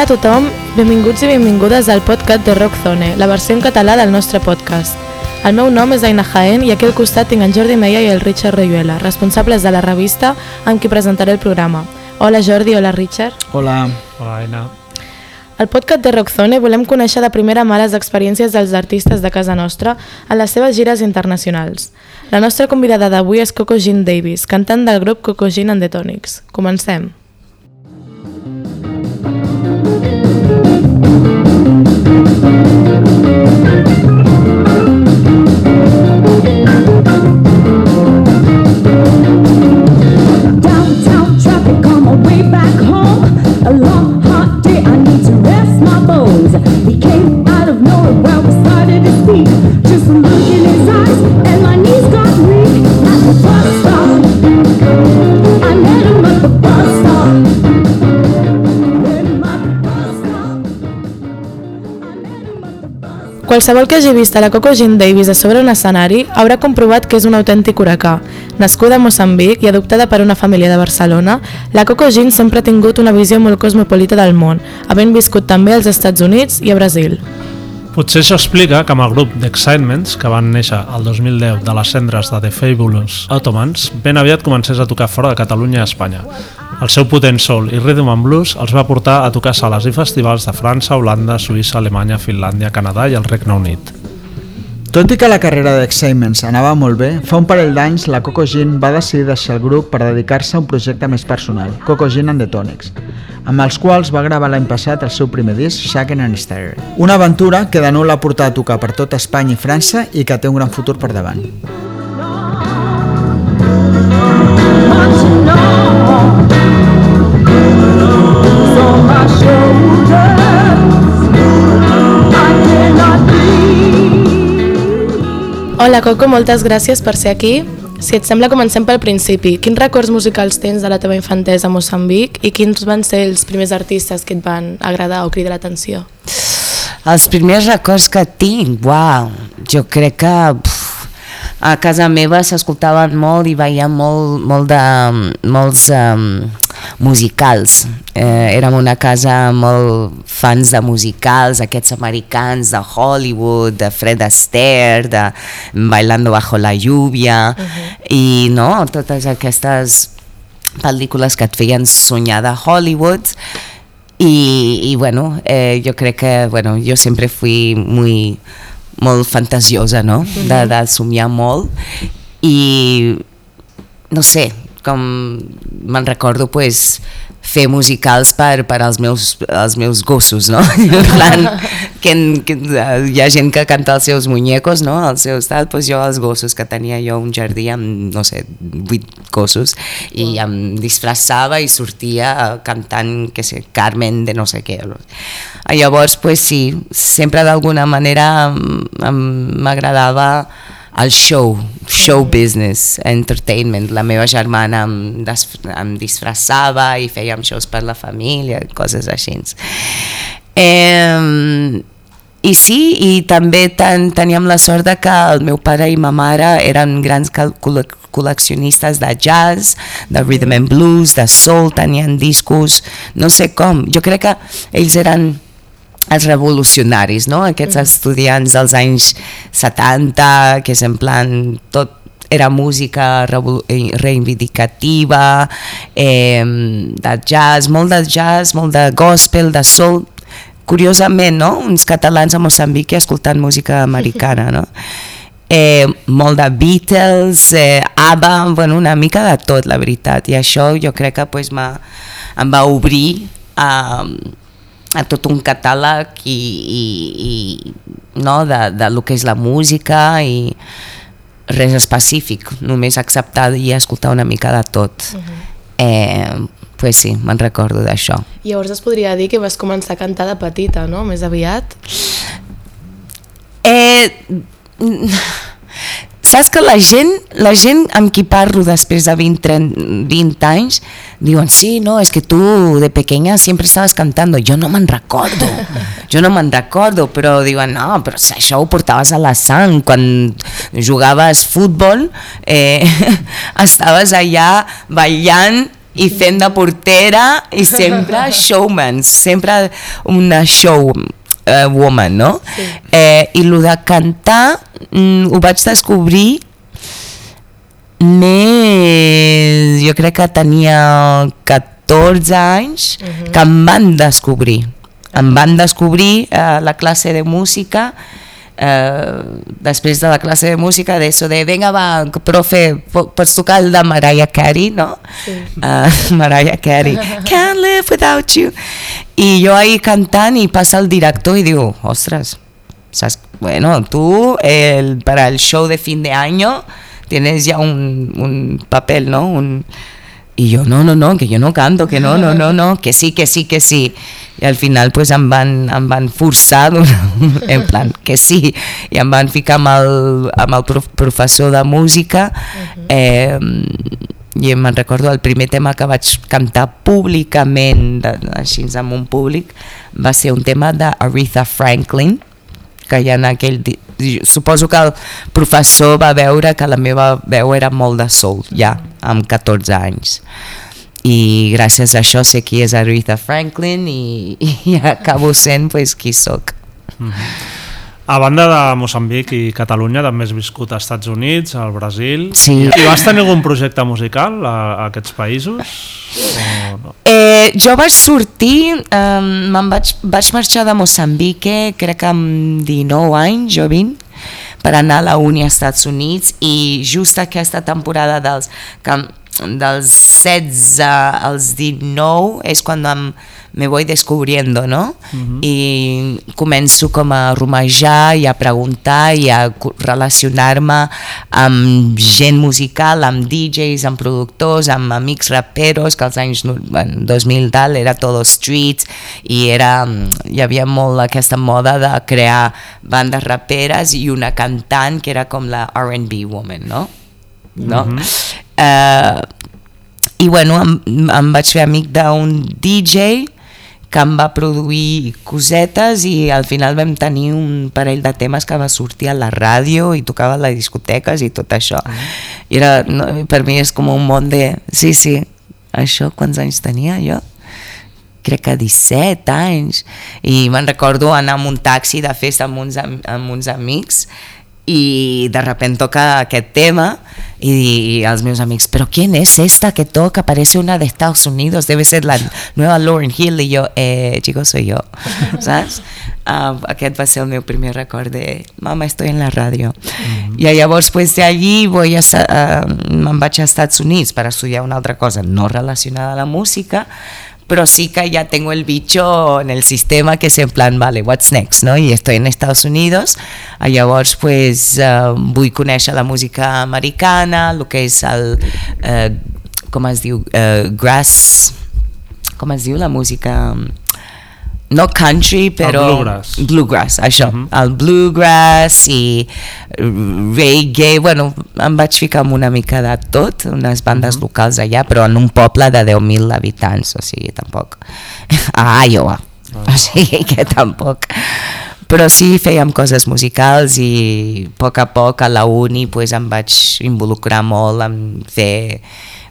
Hola a tothom, benvinguts i benvingudes al podcast de Rock Zone, la versió en català del nostre podcast. El meu nom és Aina Jaén i aquí al costat tinc en Jordi Meia i el Richard Royuela, responsables de la revista amb qui presentaré el programa. Hola Jordi, hola Richard. Hola. Hola, Aina. Al podcast de Rockzone volem conèixer de primera mà les experiències dels artistes de casa nostra en les seves gires internacionals. La nostra convidada d'avui és Coco Jean Davis, cantant del grup Coco Jean and the Tonics. Comencem. Qualsevol que hagi vist a la Coco Jean Davis a sobre un escenari haurà comprovat que és un autèntic huracà. Nascuda a Moçambic i adoptada per una família de Barcelona, la Coco Jean sempre ha tingut una visió molt cosmopolita del món, havent viscut també als Estats Units i a Brasil. Potser això explica que amb el grup d'Excitements, que van néixer el 2010 de les cendres de The Fabulous Ottomans, ben aviat comencés a tocar fora de Catalunya i Espanya. El seu potent soul i rhythm and blues els va portar a tocar sales i festivals de França, Holanda, Suïssa, Alemanya, Finlàndia, Canadà i el Regne Unit. Tot i que la carrera d'Excitements anava molt bé, fa un parell d'anys la Coco Jean va decidir deixar el grup per dedicar-se a un projecte més personal, Coco Jean and the Tonics, amb els quals va gravar l'any passat el seu primer disc, Shaken and Stirred. Una aventura que de nou l'ha portat a tocar per tot Espanya i França i que té un gran futur per davant. Hola Coco, moltes gràcies per ser aquí. Si et sembla, comencem pel principi. Quins records musicals tens de la teva infantesa a Moçambic i quins van ser els primers artistes que et van agradar o cridar l'atenció? Els primers records que tinc, uau, jo crec que pf, a casa meva s'escoltaven molt i veiem molt, molt de, molts um, musicals. Eh, érem una casa molt fans de musicals, aquests americans de Hollywood, de Fred Astaire, de Bailando bajo la lluvia, i no, totes aquestes pel·lícules que et feien soñar de Hollywood y, y bueno, eh, yo creo que, bueno, yo siempre fui muy, molt fantasiosa, no? De, de somiar molt i no sé, com me'n recordo pues, fer musicals per, per als, meus, als meus gossos, no? En plan, que, que hi ha gent que canta els seus muñecos, no? Els seus tal, pues jo els gossos, que tenia jo un jardí amb, no sé, vuit gossos, i em disfressava i sortia cantant, que sé, Carmen de no sé què. Llavors, pues sí, sempre d'alguna manera em- em- m'agradava el show, show business, entertainment. La meva germana em, em disfressava i fèiem shows per la família, coses així. Eh, i sí, i també ten, teníem la sort de que el meu pare i ma mare eren grans col·leccionistes de jazz, de rhythm and blues, de soul, tenien discos, no sé com. Jo crec que ells eren els revolucionaris, no? aquests estudiants dels anys 70, que és en plan tot era música eh, reivindicativa, eh, de jazz, molt de jazz, molt de gospel, de soul, curiosament, no? uns catalans a Moçambic escoltant música americana, no? eh, molt de Beatles, eh, ABBA, bueno, una mica de tot, la veritat, i això jo crec que pues, em va obrir a, a tot un catàleg i, i, i no, de, de lo que és la música i res específic, només acceptar i escoltar una mica de tot. Uh -huh. eh, pues sí, me'n recordo d'això. Llavors es podria dir que vas començar a cantar de petita, no? Més aviat. Eh, saps que la gent, la gent amb qui parlo després de 20, 30, 20 anys diuen, sí, no, es que tú de pequeña siempre estabas cantando. Jo no me'n recordo, jo no me'n recordo, però diuen, no, però això ho portaves a la sang. Quan jugaves futbol, eh, estaves allà ballant i fent de portera i sempre showman, sempre una show eh, woman, no? Sí. Eh, I el de cantar mm, ho vaig descobrir més... Jo crec que tenia 14 anys que em van descobrir. Em van descobrir a la classe de música eh, després de la classe de música d'això de venga va, profe, po- pots tocar el de Mariah Carey, no? Sí. Uh, Mariah Carey, Can't live without you. I jo ahí cantant i passa el director i diu, ostres, saps? Bueno, tú el, para el show de fin de año tienes ya un, un papel, ¿no? Un, y yo, no, no, no, que yo no canto, que no, no, no, no, que sí, que sí, que sí. I al final pues em van, em van forçar, en plan, que sí, i em van ficar amb el, amb el prof, professor de música eh, i me'n recordo el primer tema que vaig cantar públicament, de, així amb un públic, va ser un tema d'Aretha Franklin, que ja en aquell... Suposo que el professor va veure que la meva veu era molt de soul, ja, amb 14 anys. I gràcies a això sé qui és Aretha Franklin i, i acabo sent pues, qui sóc. A banda de Moçambic i Catalunya, també has viscut als Estats Units, al Brasil... Sí. I vas tenir algun projecte musical a, a aquests països? O no? Eh, jo vaig sortir, eh, me'n vaig, vaig marxar de Moçambique, crec que amb 19 anys, jo 20, per anar a la uni als Estats Units i just aquesta temporada dels, que, dels 16 als 19 és quan em, me voy descubriendo, no? I començo com a romejar i a preguntar i a relacionar-me amb gent musical, amb DJs, amb productors, amb amics raperos, que als anys no- bueno, 2000 tal era todo streets i era, mm, hi havia molt aquesta moda de crear bandes raperes i una cantant que era com la R&B woman, no? no? Eh, i bueno, em, em vaig fer amic d'un DJ que em va produir cosetes i al final vam tenir un parell de temes que va sortir a la ràdio i tocava a les discoteques i tot això. I era, no, per mi és com un món de... Sí, sí, això quants anys tenia jo? crec que 17 anys i me'n recordo anar amb un taxi de festa amb uns, am- amb uns amics i de repente toca aquest tema y, a meus amics, pero ¿quién es esta que toca? Parece una de Estados Unidos, debe ser la nueva Lauren Hill. Y yo, eh, chicos, soy yo, ¿sabes? Uh, aquest va ser el meu primer record de mama, estoy en la ràdio. I llavors, pues, de allí voy a, uh, me'n vaig a Estats Units per estudiar una altra cosa no relacionada a la música, pero sí que ya tengo el bicho en el sistema que es en plan, vale, what's next, no? I estoy en Estados Unidos, i llavors pues, uh, vull conèixer la música americana, el que és el, uh, com es diu, uh, grass, com es diu la música... No country, però... bluegrass. Bluegrass, això. Mhm. El bluegrass i reggae, bueno, em vaig ficar amb una mica de tot, unes bandes locals allà, però en un poble de 10.000 habitants, o sigui, tampoc... A Iowa, o sigui que tampoc... Però sí, fèiem coses musicals i a poc a poc a la uni pues, em vaig involucrar molt en fer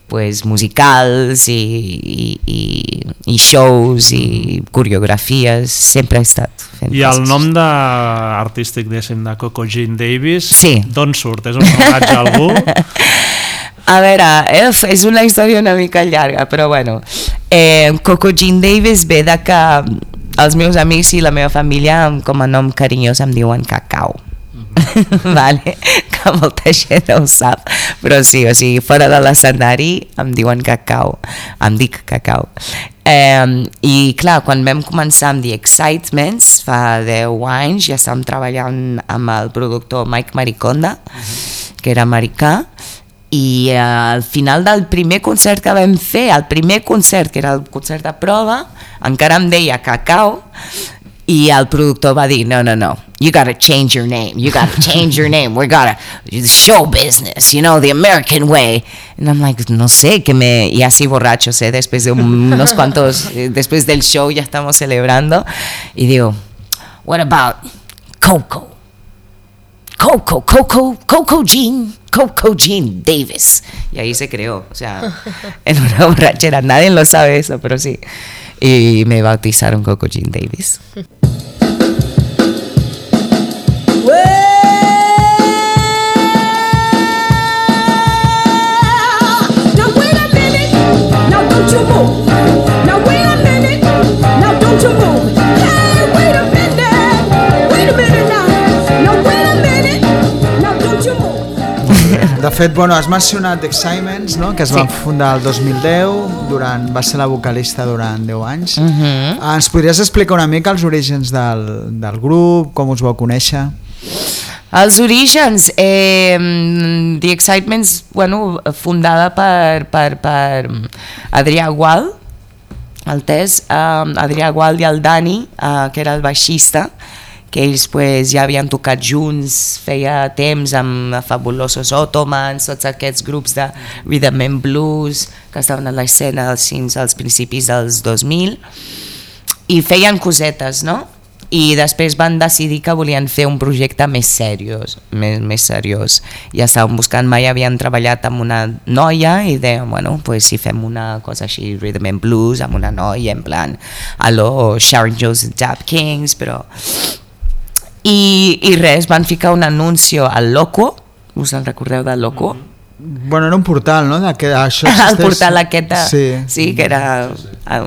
pues, musicals i, i, i, shows i coreografies, sempre he estat fent I el nom de artístic, diguéssim, de Coco Jean Davis, Sí. d'on surt? És un homenatge a algú? A veure, eh, és una història una mica llarga, però bueno. Eh, Coco Jean Davis ve de que els meus amics i la meva família com a nom carinyós em diuen cacau. vale? que molta gent no ho sap però sí, o sigui, fora de l'escenari em diuen cacau em dic cacau eh, i clar, quan vam començar amb The Excitements fa 10 anys ja estàvem treballant amb el productor Mike Mariconda que era americà i eh, al final del primer concert que vam fer, el primer concert que era el concert de prova, encara em deia cacau i el productor va dir, no, no, no, you gotta change your name, you gotta change your name, we gotta, show business, you know, the American way. And I'm like, no sé, que me, y así borrachos, ¿eh? después de unos cuantos, eh, después del show ya estamos celebrando, y digo, what about Coco? Coco, Coco, Coco Jean, Coco Jean Davis. Y ahí se creó, o sea, en una borrachera. Nadie lo sabe eso, pero sí. Y me bautizaron Coco Jean Davis. De fet, bueno, has mencionat Excitements, no? que es van fundar el 2010, durant, va ser la vocalista durant 10 anys. Uh -huh. Ens podries explicar una mica els orígens del, del grup, com us vau conèixer? Els orígens, eh, The Excitements, bueno, fundada per, per, per Adrià Gual, el Tess, um, Adrià Gual i el Dani, uh, que era el baixista, que ells pues, ja havien tocat junts feia temps amb Fabulosos Ottomans, tots aquests grups de rhythm and blues que estaven a l'escena fins als principis dels 2000 i feien cosetes, no? I després van decidir que volien fer un projecte més seriós, més, més seriós. Ja estaven buscant, mai havien treballat amb una noia i deien, bueno, pues si fem una cosa així, rhythm and blues, amb una noia, en plan, allo, Sharon Jones and Tap Kings, però... I, I res, van ficar un anunci al Loco, us en recordeu del Loco? Bueno, era un portal, no? De que això el existeix- portal aquest de, Sí. sí, que era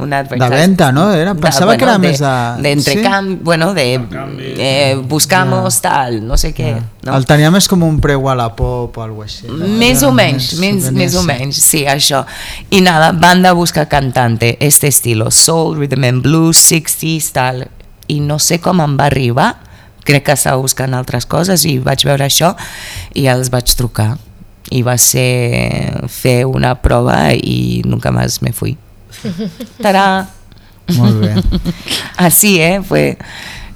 una De venda, no? Era, pensava que era més de... D'entrecamp, bueno, de eh, buscamos tal, no sé què. No? El tenia més com un preu a la pop o alguna així. no? Més Era o menys, més, més o així. menys, sí, això. I nada, van de buscar cantante, este estilo, soul, rhythm and blues, 60s, tal. I no sé com em va arribar, crec que estava buscant altres coses i vaig veure això i els vaig trucar. I va ser fer una prova i nunca más me fui. Tarà! Molt bé. Así, eh? Fue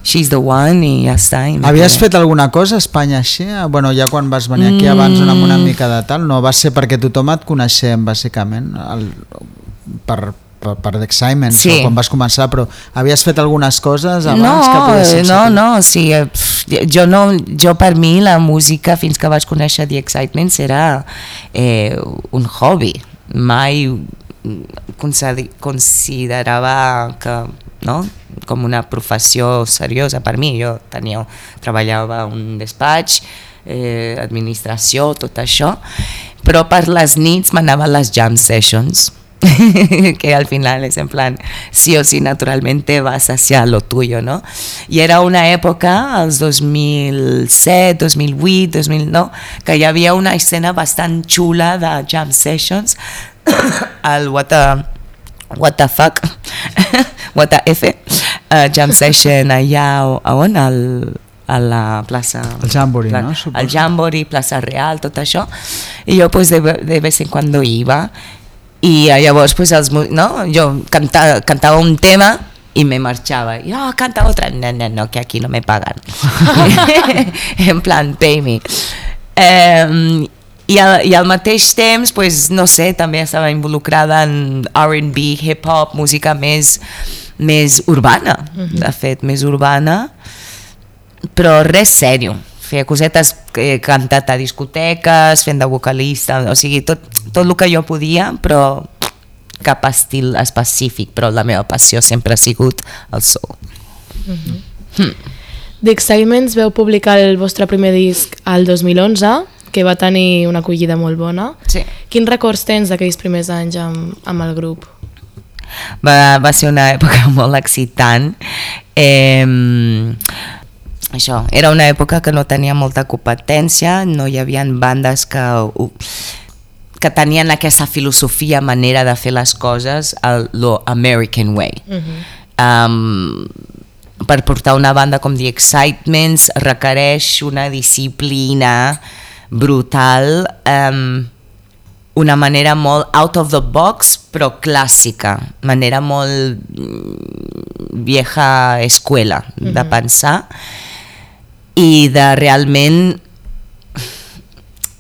She's the one i ja està. i Havies fet alguna cosa a Espanya així? Bueno, ja quan vas venir aquí abans una, amb una mica de tal, no va ser perquè tothom et coneixem, bàsicament, el, per, per, per d'Excitements, Sí. quan vas començar, però havies fet algunes coses abans no, que poguessin no, ser- no, sí, eh, jo no, jo per mi la música fins que vaig conèixer The Excitements era eh, un hobby, mai considerava que no? com una professió seriosa per mi, jo tenia, treballava a un despatx, eh, administració, tot això, però per les nits m'anava a les jam sessions, que al final es en plan, sí o sí naturalmente vas hacia lo tuyo, ¿no? Y era una época, als 2007, 2008, 2009, que hi havia una escena bastant xula de jam sessions al What the, what the fuck, what the F, uh, jam session allà, a on? Al, a la plaça... El Jamboree, Pla- no? Suposo. Al Jamboree, Plaça Real, tot això. I jo pues, de, de vez en cuando iba i eh, llavors pues, els, no? jo canta, cantava un tema i me marxava. I, oh, canta otra. No, no, no, que aquí no me pagan. en plan, pay me. Eh, i, al, I al mateix temps, pues, no sé, també estava involucrada en R&B, hip-hop, música més, més urbana, de fet, més urbana, però res sèrio. Feia cosetes, eh, cantat a discoteques, fent de vocalista, o sigui, tot, tot el que jo podia, però cap estil específic, però la meva passió sempre ha sigut el soul. The Excitements veu publicar el vostre primer disc al 2011, que va tenir una acollida molt bona. Sí. Quins records tens d'aquells primers anys amb, amb el grup? va, va ser una època molt excitant eh, això, era una època que no tenia molta competència no hi havia bandes que que tenien aquesta filosofia, manera de fer les coses el lo American way. Um, per portar una banda com The Excitements requereix una disciplina brutal um, una manera molt out of the box però clàssica, manera molt mm, vieja escuela de pensar i de realment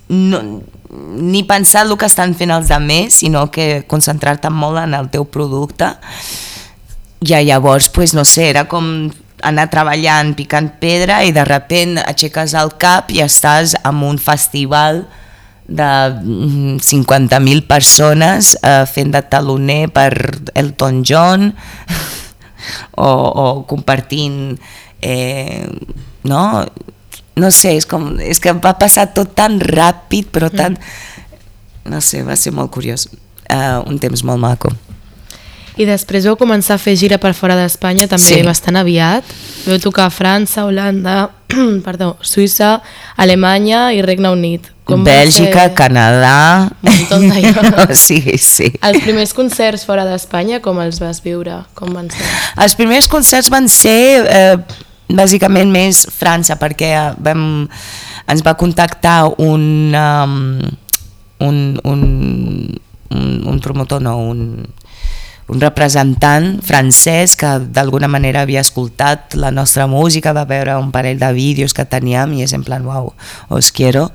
no, ni pensar el que estan fent els altres, sinó que concentrar-te molt en el teu producte. I llavors, pues, no sé, era com anar treballant, picant pedra i de repent aixeques el cap i estàs en un festival de mm, 50.000 persones eh, fent de taloner per Elton John o, o compartint eh, no? no sé, és, com, és que va passar tot tan ràpid però tan no sé, va ser molt curiós uh, un temps molt maco I després vau començar a fer gira per fora d'Espanya també Sí. bastant aviat. Vau tocar a França, Holanda, perdó, Suïssa, Alemanya i Regne Unit. va Bèlgica, ser Canadà Un de llocs. sí, sí Els primers concerts fora d'Espanya, com els vas viure? Com van ser? Els primers concerts van ser eh, bàsicament més França perquè eh, vam, ens va contactar un, um, un, un, un, un promotor, no, un, un representant francès que d'alguna manera havia escoltat la nostra música, va veure un parell de vídeos que teníem i és en plan, uau, os quiero.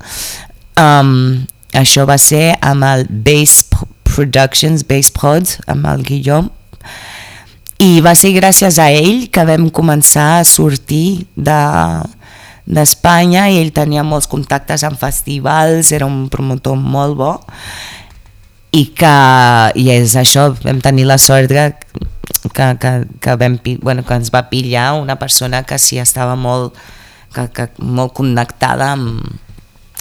Um, això va ser amb el Bass Productions, Bass Prod, amb el Guillaume, i va ser gràcies a ell que vam començar a sortir de d'Espanya i ell tenia molts contactes en festivals, era un promotor molt bo. I que i és això, vam tenir la sort que, que, que, que, vam, bueno, que ens va pillar una persona que sí estava molt, que, que, molt connectada amb,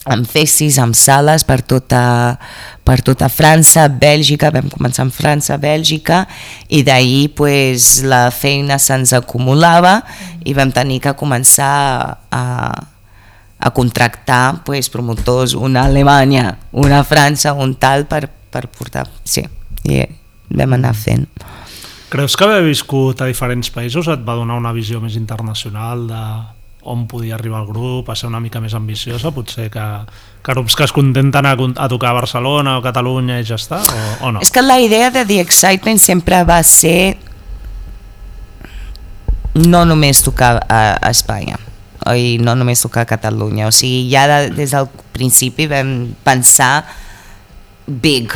amb festis, amb sales per tota, per tota França, Bèlgica, vam començar amb França, Bèlgica, i d'ahir pues, la feina se'ns acumulava i vam tenir que començar a, a contractar pues, promotors, una a Alemanya, una a França, un tal, per, per portar... Sí, i vam anar fent. Creus que haver viscut a diferents països et va donar una visió més internacional de on podia arribar el grup, a ser una mica més ambiciosa, potser que, que grups que es contenten a, a tocar a Barcelona o Catalunya i ja està, o, o no? És que la idea de The Excitement sempre va ser no només tocar a, a Espanya i no només tocar a Catalunya o sigui, ja de, des del principi vam pensar big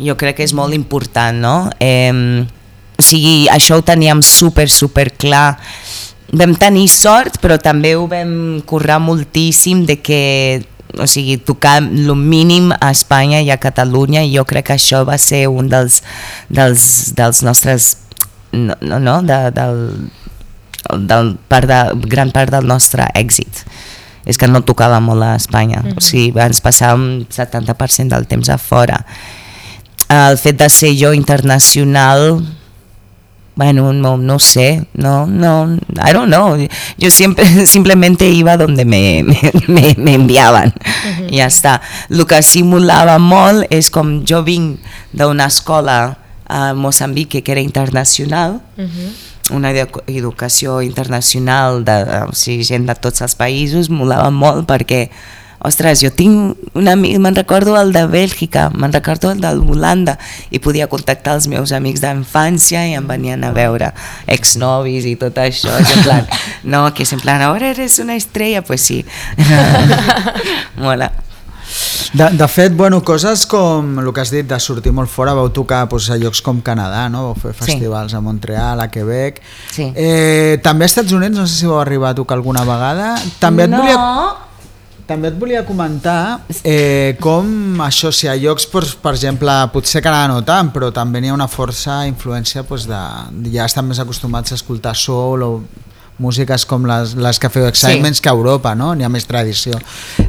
jo crec que és molt important no? Eh, o sigui, això ho teníem super super clar vam tenir sort però també ho vam currar moltíssim de que o sigui, tocar el mínim a Espanya i a Catalunya i jo crec que això va ser un dels, dels, dels nostres no, no, no de, del, del part de, gran part del nostre èxit. És que no tocava molt a Espanya o sigui, ens passàvem 70% del temps a fora. El fet de ser jo internacional bueno, no, no sé, no, no, I don't know. Yo siempre, simplemente iba donde me, me, me, me enviaven. I ja està. El que simulava molt és com jo vinc d'una escola a Moçambic que era internacional, una edu- educació internacional de, o sigui, gent de tots els països, molava molt perquè ostres, jo tinc un amic, me'n recordo el de Bèlgica, me'n recordo el d'Holanda i podia contactar els meus amics d'infància i em venien a veure exnovis i tot això, és en plan, no, que és en plan, ara eres una estrella, pues sí. Mola. De, de fet, bueno, coses com el que has dit de sortir molt fora, vau tocar doncs, a llocs com Canadà, no? vau fer Sí. festivals a Montreal, a Quebec. Sí. Eh, també als Estats Units, no sé si vau arribar a tocar alguna vegada. També et no, volia també et volia comentar eh, com això, si a llocs, per, per exemple, potser Canadà no tant, però també n'hi ha una força influència pues, de, ja estan més acostumats a escoltar soul o músiques com les, les que feu Excitements Sí. que a Europa, no? N'hi ha més tradició.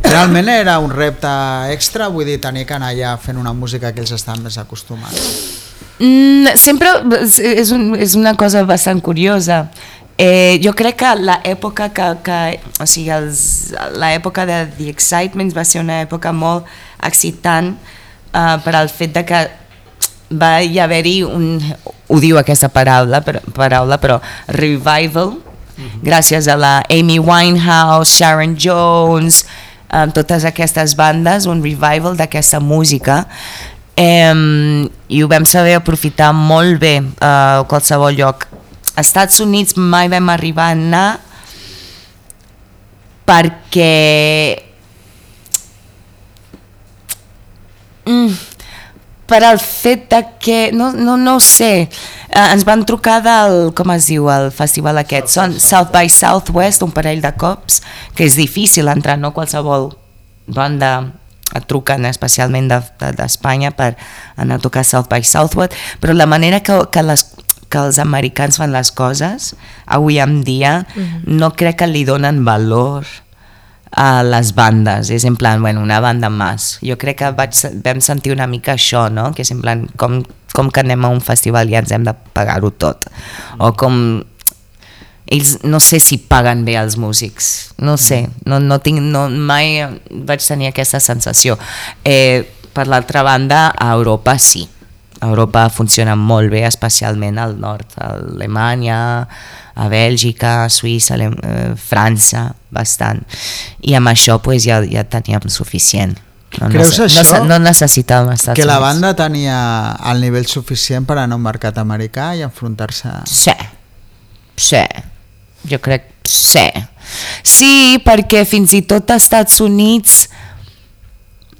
Realment era un repte extra, vull dir, tenir que anar allà fent una música que ells estan més acostumats. Mm, sempre és, un, és una cosa bastant curiosa. Eh, jo crec que l'època que, que o sigui, l'època de The Excitements va ser una època molt excitant uh, per al fet de que va hi haver-hi un, ho diu aquesta paraula, però, paraula però revival, gràcies a la Amy Winehouse, Sharon Jones, um, totes aquestes bandes, un revival d'aquesta música um, i ho vam saber aprofitar molt bé uh, a qualsevol lloc. Estats Units mai vam arribar a anar perquè mm, per al fet de que, no, no, no ho sé, eh, ens van trucar del, com es diu, el festival aquest, són South by Southwest, un parell de cops, que és difícil entrar, no qualsevol banda et truquen especialment d'Espanya de, d'Espanya per anar a tocar South by Southwest, però la manera que, que, les, que els americans fan les coses, avui en dia, no crec que li donen valor a les bandes, és en plan, bueno, una banda més. Jo crec que vaig, vam sentir una mica això, no? Que és en plan, com, com que anem a un festival i ens hem de pagar-ho tot. O com ells no sé si paguen bé els músics, no sé, no, no tinc, no, mai vaig tenir aquesta sensació. Eh, per l'altra banda, a Europa sí. Europa funciona molt bé, especialment al nord, a Alemanya, a Bèlgica, a Suïssa, a eh, França, bastant. I amb això pues, ja, ja teníem suficient. No, Creus no, això? No, no necessitàvem Estats Que la banda tenia el nivell suficient per anar a un mercat americà i enfrontar-se... Sí, sí, jo crec sí. Sí, perquè fins i tot als Estats Units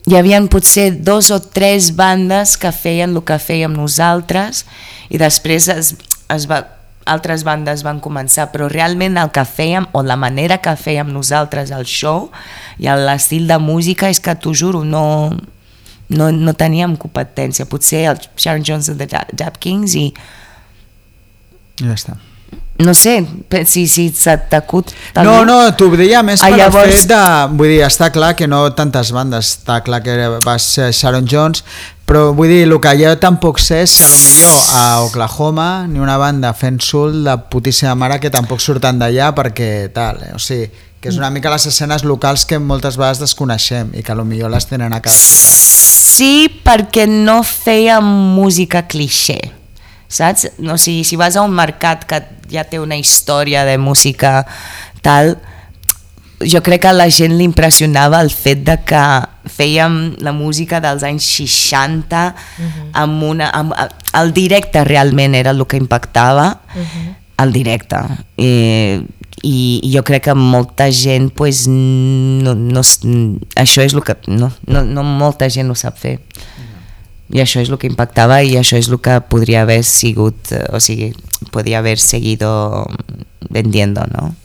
hi havia potser dos o tres bandes que feien el que fèiem nosaltres i després es, es va, altres bandes van començar, però realment el que fèiem o la manera que fèiem nosaltres el show i l'estil de música és que t'ho juro, no, no, no teníem competència. Potser el Sharon Jones de Dap Kings I ja està. No sé, si, si se t'acut No, no, t'ho deia més Ah, per llavors- el fet de... Vull dir, està clar que no tantes bandes, està clar que va ser Sharon Jones, però vull dir, el que jo tampoc sé és si a lo millor a Oklahoma ni una banda fent sul de putíssima mare que tampoc surten d'allà perquè tal, eh? o sigui, que és una mica les escenes locals que moltes vegades desconeixem i que a lo millor les tenen a casa. Sí, perquè no feia música cliché, saps? No, o sigui, si vas a un mercat que ja té una història de música tal, jo crec que a la gent li impressionava el fet de que fèiem la música dels anys 60 amb una... Amb, el directe realment era el que impactava, el directe. Eh, i, i jo crec que molta gent pues, no, no, això és el que no, no, no molta gent ho sap fer i això és el que impactava i això és el que podria haver sigut eh, o sigui, podria haver seguido vendiendo ¿no?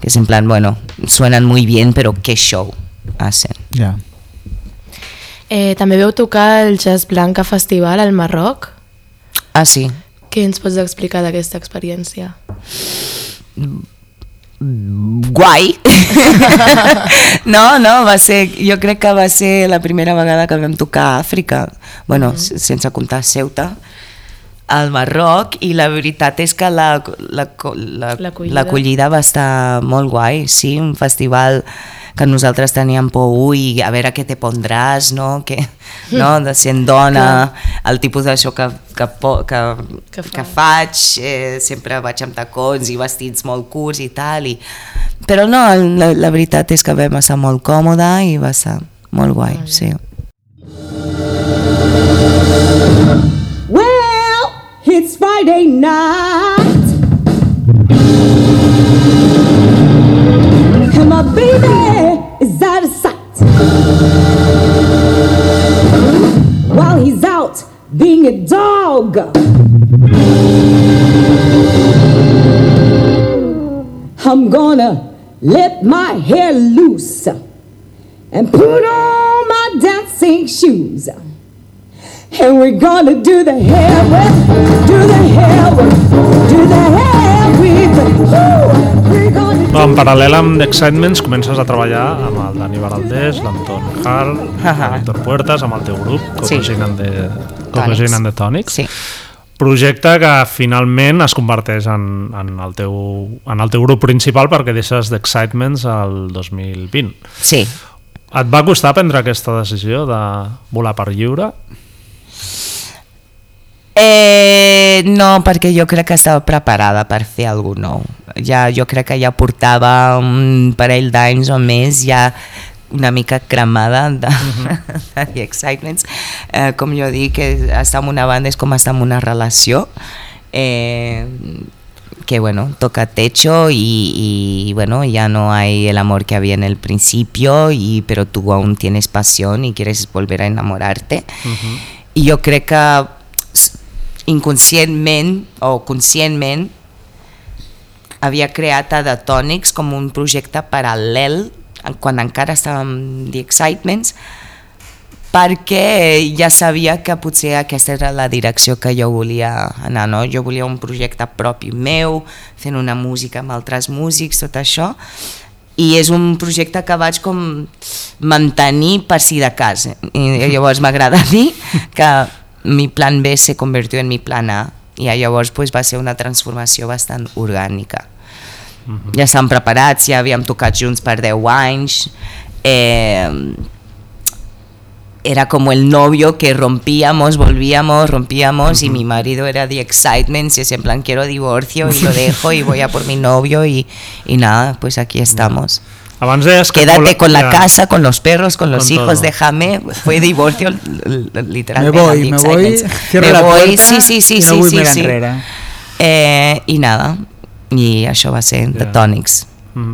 que es en plan, bueno, suenan muy bien pero qué show hacen Ja. Eh, també veu tocar el Jazz Blanca Festival al Marroc. ah sí, Què ens pots explicar d'aquesta experiència? Guai. No, no, va ser jo crec que va ser la primera vegada que vam tocar a Àfrica. Bueno, mm. sense comptar Ceuta al Marroc i la veritat és que la, la, la, L'acollida. va estar molt guai, sí, un festival que nosaltres teníem por, ui, a veure què te pondràs, no? Que, no? De sent dona, el tipus d'això que, que, que, Que que faig, eh, sempre vaig amb tacons i vestits molt curts i tal, i... però no, la, la veritat és que vam estar molt còmoda i va ser molt guai, sí. It's Friday night. And my baby is out of sight. While he's out being a dog. I'm gonna let my hair loose and put on my dancing shoes. And we're gonna do the hair whip, do the hair whip, do the hair whip. No, en paral·lel amb The Excitements comences a treballar amb el Dani Baraldés, l'Anton Hall, Ahà. l'Héctor Puertas, amb el teu grup, Sí. Cocogin and the, the Tonics. Sí. Projecte que finalment es converteix en, en, el teu, en el teu grup principal perquè deixes The Excitements al 2020. Sí, Et va costar prendre aquesta decisió de volar per lliure? Eh, no, perquè jo crec que estava preparada per fer alguna nou. Ja, jo crec que ja portava un parell d'anys o més ja una mica cremada de, de The Excitements. Eh, com jo dic, que estar en una banda és com estar en una relació. Eh, que bueno, toca techo y, y, bueno, ya no hay el amor que había en el principio, y, pero tú aún tienes pasión y quieres volver a enamorarte. i jo crec que s- inconscientment o conscientment havia creat a The Tonics com un projecte paral·lel quan encara estàvem The Excitements perquè ja sabia que potser aquesta era la direcció que jo volia anar, no? Jo volia un projecte propi meu, fent una música amb altres músics, tot això, i és un projecte que vaig com mantenir per si de cas. I llavors m'agrada dir que mi plan B se convirtió en mi plan A, i llavors pues, va ser una transformació bastant orgànica. Ja estan preparats, ja havíem tocat junts per 10 anys, eh, era como el novio que rompíamos, volvíamos, rompíamos y mi marido era the excitement, y es en plan quiero divorcio y lo dejo y voy a por mi novio y, y nada, pues aquí estamos. Abans deies que... Quédate con la casa, con los perros, con los Con hijos, todo. déjame, fue divorcio literalmente. Me voy, The me voy, cierro Me la voy, puerta sí, sí, sí, no sí, vull sí, mirar sí. enrere. Eh, I nada, i això va ser The Ja. Tonics. Mm.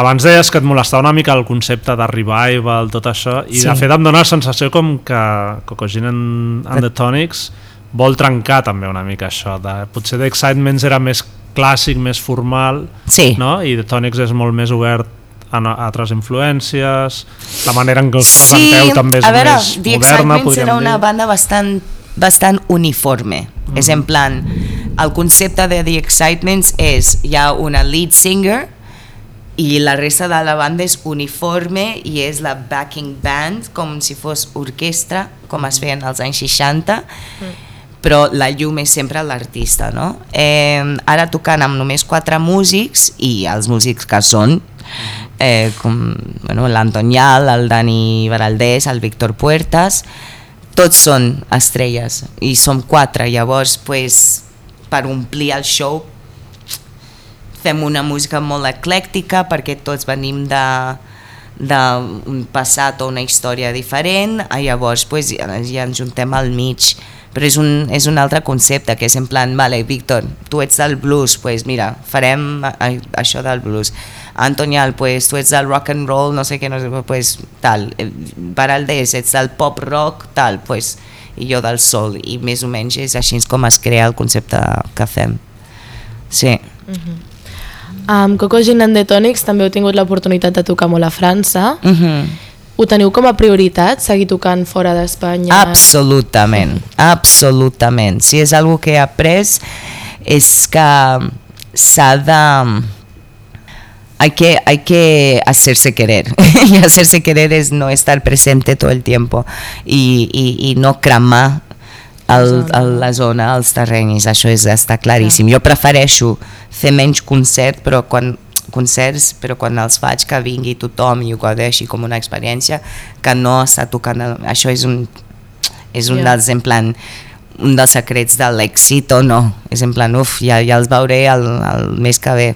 Abans deies que et molestava una mica el concepte de revival, tot això, i Sí. de fet em dóna la sensació com que Cocogin and, and the Tonics vol trencar també una mica això. De, potser The Excitements era més clàssic, més formal, Sí. no? i The Tonics és molt més obert a, altres influències, la manera en què us Sí, presenteu també és a veure, més The moderna, podríem era una dir. banda bastant, bastant uniforme. Mm. És en plan, el concepte de The Excitements és, hi ha una lead singer i la resta de la banda és uniforme i és la backing band, com si fos orquestra, com es feien als anys 60, però la llum és sempre l'artista, no? Eh, ara tocant amb només quatre músics i els músics que són, eh, com bueno, l'Antonial, el Dani Baraldés, el Víctor Puertas, tots són estrelles i som quatre, llavors pues, per omplir el show fem una música molt eclèctica perquè tots venim de d'un passat o una història diferent, i llavors pues, ja, ja ens juntem al mig però és un, és un altre concepte que és en plan, vale, Víctor, tu ets del blues pues mira, farem això del blues. Antonial, pues tu ets del rock and roll no sé què, no sé, pues tal. Baraldés, ets del pop rock tal, pues, i jo del sol i més o menys és així com es crea el concepte que fem. Sí, Amb Coco Gin and the Tonics també heu tingut l'oportunitat de tocar molt a França. uh -huh. Ho teniu com a prioritat, seguir tocant fora d'Espanya? Absolutament, absolutament. Si és algo que he après és que s'ha de... Hay que, hay que hacerse querer y hacerse querer es no estar presente todo el tiempo y, y, y no cremar el, el, la zona, els terrenys, això és, està claríssim. Jo prefereixo fer menys concert, però quan, concerts, però quan els faig que vingui tothom i ho gaudeixi com una experiència, que no està tocant... El, això és un, és un Ja. dels, en plan, un dels secrets de l'èxit o no. És en plan, uf, ja, ja els veuré el, el mes que ve.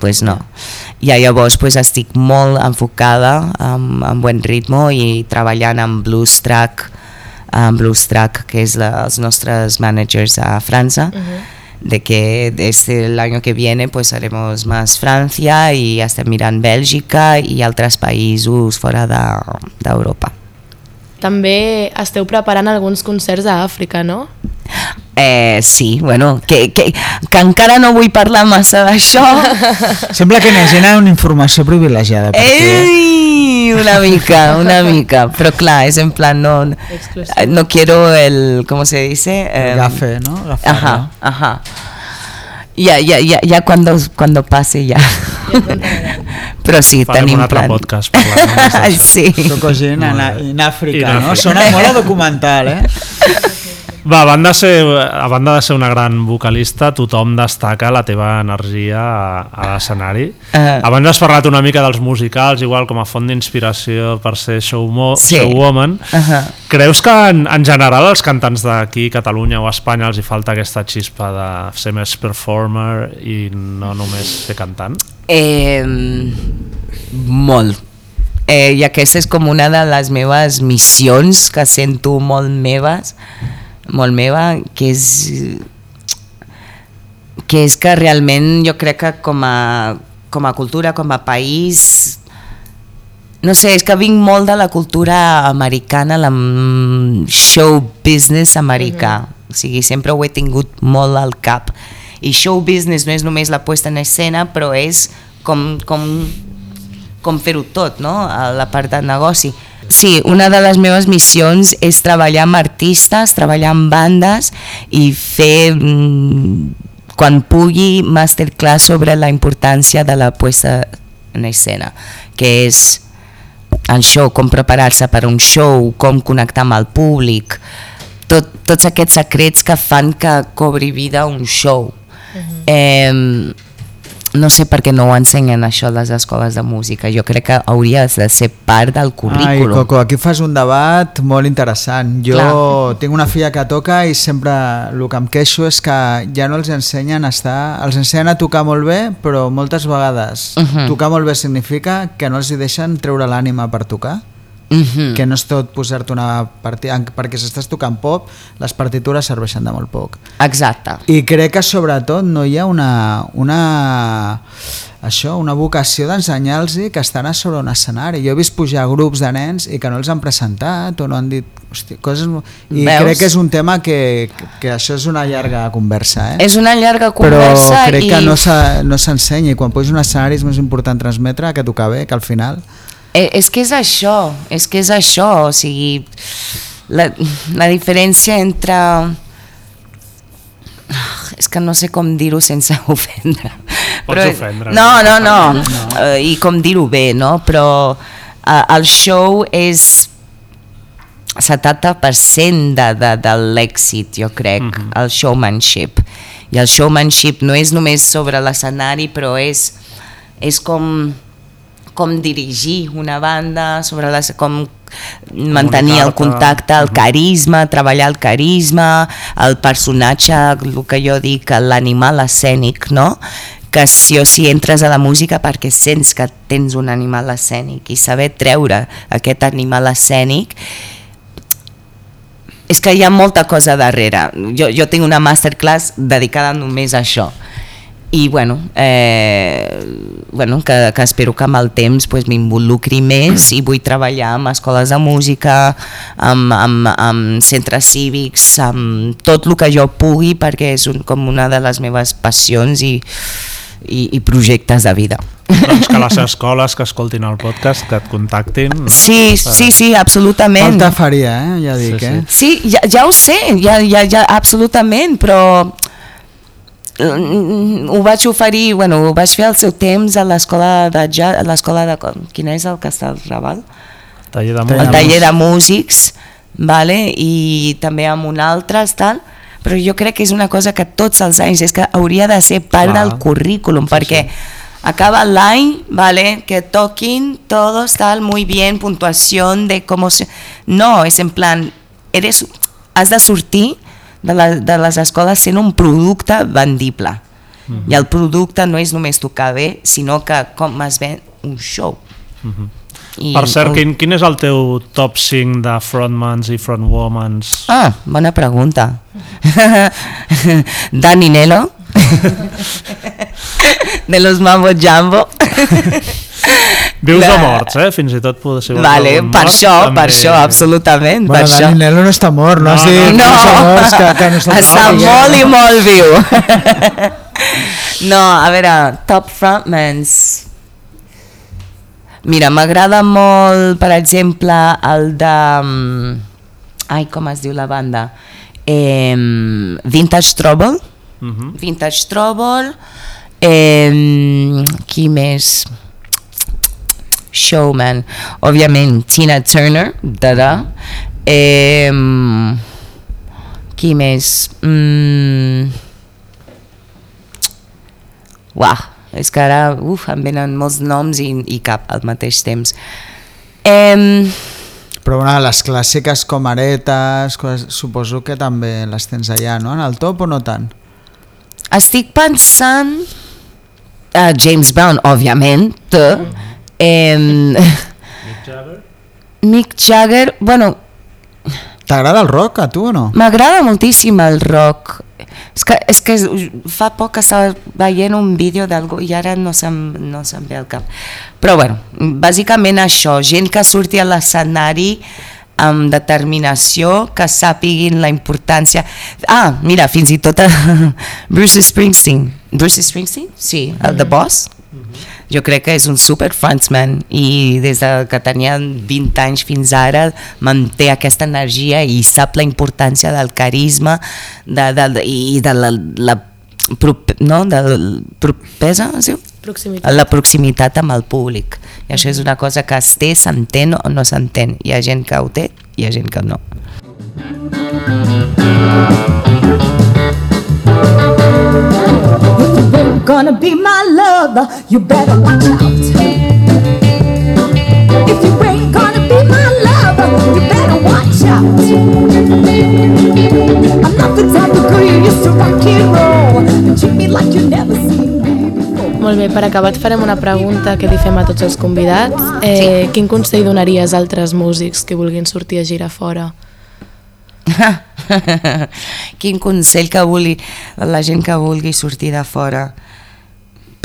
pues no. I llavors pues, estic molt enfocada amb, amb buen ritmo i treballant amb Blues Track, amb Blues Track, que és la, els nostres managers a França, de que este el año que viene pues haremos más Francia y estem mirant Bèlgica i altres països fora de- d'Europa. També esteu preparant alguns concerts a Àfrica, no? Eh, sí, bueno, que, que, que encara no vull parlar massa d'això. Sembla que n'hagi una informació privilegiada. Perquè... Ei, una mica, una mica, però clar, és en plan, no, no quiero el, ¿cómo se dice? El Em, gafe, no? Gafe, Ajá, ajá. Ya, ya, ya, ya cuando, cuando pase ya. Però sí, Farem tenim un altre plan. podcast parlant sí. Coco Gin en, en Àfrica, no? Sona molt a documental, eh? Va, a banda, de ser, a banda de ser una gran vocalista, tothom destaca la teva energia a, a l'escenari. Ah. Abans has parlat una mica dels musicals, igual com a font d'inspiració per ser showmo, Sí. showwoman. Ajá. Creus que en, en general als cantants d'aquí, Catalunya o Espanya, els hi falta aquesta xispa de ser més performer i no només ser cantant? Eh, molt. Eh, I aquesta és com una de les meves missions que sento molt meves, molt meva, que és que és que realment jo crec que com a, com a cultura, com a país no sé, és que vinc molt de la cultura americana, la mm, show business americà. O sigui, sempre ho he tingut molt al cap. I show business no és només la puesta en escena, però és com, com, com fer-ho tot, no? La part de negoci. Sí, una de les meves missions és treballar amb artistes, treballar amb bandes i fer, mm, quan pugui, masterclass sobre la importància de la puesta en escena, que és el show, com preparar-se per un show, com connectar amb el públic, tot, tots aquests secrets que fan que cobri vida un show. eh, no sé per què no ho ensenyen això a les escoles de música, jo crec que hauria de ser part del Ai, currículum. Coco, aquí fas un debat molt interessant. Jo Clar. tinc una filla que toca i sempre el que em queixo és que ja no els ensenyen a estar... Els ensenyen a tocar molt bé, però moltes vegades Mhm. tocar molt bé significa que no els hi deixen treure l'ànima per tocar. Mhm. Que no és tot posar-te una partida... Perquè si estàs tocant pop, les partitures serveixen de molt poc. Exacte. I crec que sobretot no hi ha una, una, això, una vocació d'ensenyar-los que estan a sobre un escenari. Jo he vist pujar grups de nens i que no els han presentat o no han dit hosti, coses... I Veus? crec que és un tema que, que això és una llarga conversa, eh? És una llarga Però conversa crec i que no s'ha- no s'ensenya i quan puges un escenari és més important transmetre que tocar bé, que al final... Eh, és que és això, és que és això, o sigui, la, la diferència entre... Ah, És que no sé com dir-ho sense ofendre. Pots ofendre, No, no, no? no. Uh, i com dir-ho bé, no? Però uh, el show és 70% de, de, de l'èxit, jo crec, el showmanship. I el showmanship no és només sobre l'escenari, però és, és com com dirigir una banda, sobre les, com mantenir el contacte, el carisma, treballar el carisma, el personatge, el que jo dic, l'animal escènic, no? que sí o sí entres a la música perquè sents que tens un animal escènic i saber treure aquest animal escènic és que hi ha molta cosa darrere. Jo, jo tinc una masterclass dedicada només a això. I bueno, eh, bueno que, que espero que amb el temps pues, m'involucri més i vull treballar amb escoles de música, amb, amb, amb centres cívics, amb tot el que jo pugui perquè és un, com una de les meves passions i, i, i projectes de vida. Doncs que les escoles que escoltin el podcast que et contactin. No? Sí, sí, sí, absolutament. Falta faria, eh? Ja dic, Sí, eh? Sí, ja, ja ho sé, ja, ja, ja, absolutament, però ho vaig oferir, bueno, ho vaig fer al seu temps a l'escola de jazz, a l'escola de... Quin és el al Raval? Taller de El El taller de músics, vale? i també amb un altre, tal, però jo crec que és una cosa que tots els anys és que hauria de ser part Clar. del currículum, perquè acaba l'any, vale, que toquin todos tal, muy bien, puntuación de cómo se... No, és en plan, eres, has de sortir de, la, de les escoles sent un producte vendible. I el producte no és només tocar bé, sinó que com es ven un show. I Per cert, quin, quin és el teu top 5 de frontmans i frontwomans? Ah, bona pregunta. Dani Nelo. de los Mambo Jambo. Vius de- o morts, eh? Fins i tot pot ser vale, per mort, això, també. per això, absolutament, per Bueno, això. Dani Nelo no està mort, no, No, has dit no, no, no. està mort, que, que no està Està mort, molt i molt viu. no, a veure, top frontmans. Mira, m'agrada molt, per exemple, el de... mm, Ai, com es diu la banda? Eh, Vintage Trouble. Mhm. Vintage Trouble. Eh, qui més? Showman. Òbviament, Tina Turner, dada. Eh, qui més? Mm, uah, és que ara uf, em venen molts noms i, i cap al mateix temps. Eh, Però bueno, les clàssiques com aretes, coses, suposo que també les tens allà, no? En el top o no tant? estic pensant... Uh, James Brown, òbviament. Eh, Mick Jagger, bueno, T'agrada el rock a tu o no? M'agrada moltíssim el rock. És que, és que fa poc que estava veient un vídeo d'algú i ara no se'm, no se'm ve al cap. Però bueno, bàsicament això, gent que surti a l'escenari amb determinació, que sàpiguin la importància... Ah, mira, fins i tot a Bruce Springsteen. Bruce Springsteen? Sí, el The Boss. Jo crec que és un super frontman i des de que tenia 20 anys fins ara manté aquesta energia i sap la importància del carisma de, de, de, i de la, la prop, no? de la propesa, es diu? Proximitat. la proximitat amb el públic. I això és una cosa que es té, s'entén o no s'entén. Hi ha gent que ho té, hi ha gent que no. If gonna be my lover, you better watch out. If you ain't gonna be my lover, you better watch out. I'm not the type of girl you used to rock and roll and treat me like you never seen me before. Molt bé, per acabar et farem una pregunta que li fem a tots els convidats. Eh, Quin consell donaries a altres músics que vulguin sortir a girar fora? Quin consell que vulgui la gent que vulgui sortir de fora.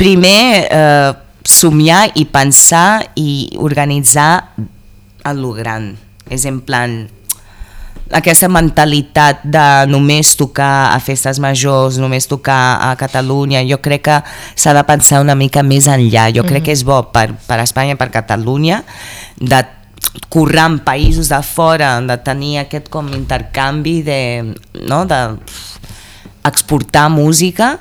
Primer, eh, somiar i pensar i organitzar a lo gran. És en plan, aquesta mentalitat de només tocar a festes majors, només tocar a Catalunya, jo crec que s'ha de pensar una mica més enllà. Jo crec que és bo per, per Espanya, per Catalunya, de currar en països de fora, de tenir aquest com intercanvi de, no, de exportar música,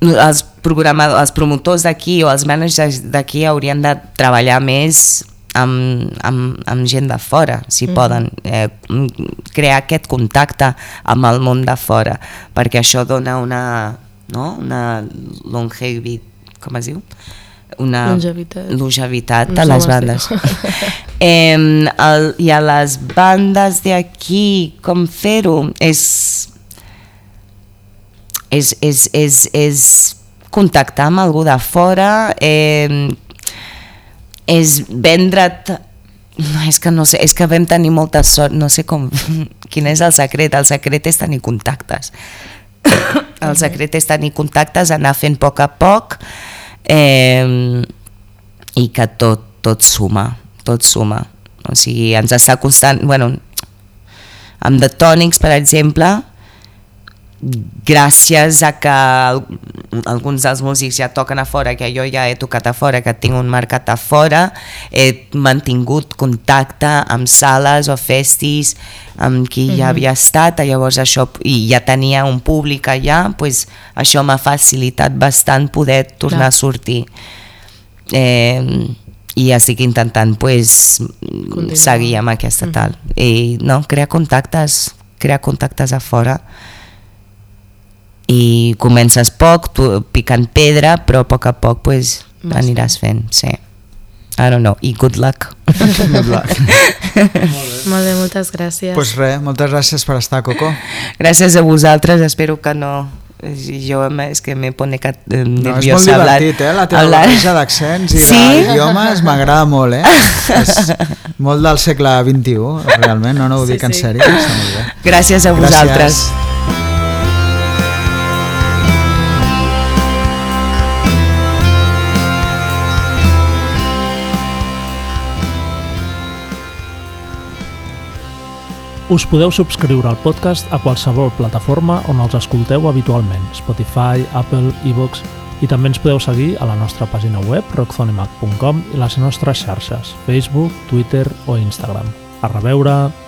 els, programadors, els promotors d'aquí o els managers d'aquí haurien de treballar més amb, amb, amb gent de fora, si mm. poden, eh, crear aquest contacte amb el món de fora, perquè això dona una, no? una longevitat, com es diu? Una Longevitat. longevitat No a les bandes. eh, el, I a les bandes d'aquí, com fer-ho? És, és, és, és, és contactar amb algú de fora, eh, és vendre't no, és que no sé, és que vam tenir molta sort, no sé com, quin és el secret, el secret és tenir contactes. El secret és tenir contactes, anar fent a poc a poc eh, i que tot, tot suma, tot suma. O sigui, ens està costant, bueno, amb The Tonics, per exemple, gràcies a que al- alguns dels músics ja toquen a fora, que jo ja he tocat a fora, que tinc un mercat a fora, he mantingut contacte amb sales o festis amb qui ja havia estat, llavors això, i ja tenia un públic allà, pues, això m'ha facilitat bastant poder tornar Clar. a sortir. Eh, i estic intentant pues, seguir amb aquesta tal. I no, crear contactes, crear contactes a fora i comences poc, tu, picant pedra, però a poc a poc pues, aniràs fent, sí. I don't know, i good luck. Good luck. Molt bé, moltes gràcies. pues res, moltes gràcies per estar, Coco. Gràcies a vosaltres, espero que no... Jo és que me pone cat, eh, No, és molt nerviosa hablar- divertit, eh? La teva hablar. barreja d'accents i Sí? d'idiomes m'agrada molt, eh? és molt del segle XXI, realment, no, no ho Sí, dic en sí. sèrio, molt bé. Gràcies a vosaltres. Us podeu subscriure al podcast a qualsevol plataforma on els escolteu habitualment, Spotify, Apple, iVoox, i també ens podeu seguir a la nostra pàgina web rockzonemac.com i les nostres xarxes, Facebook, Twitter o Instagram. A reveure!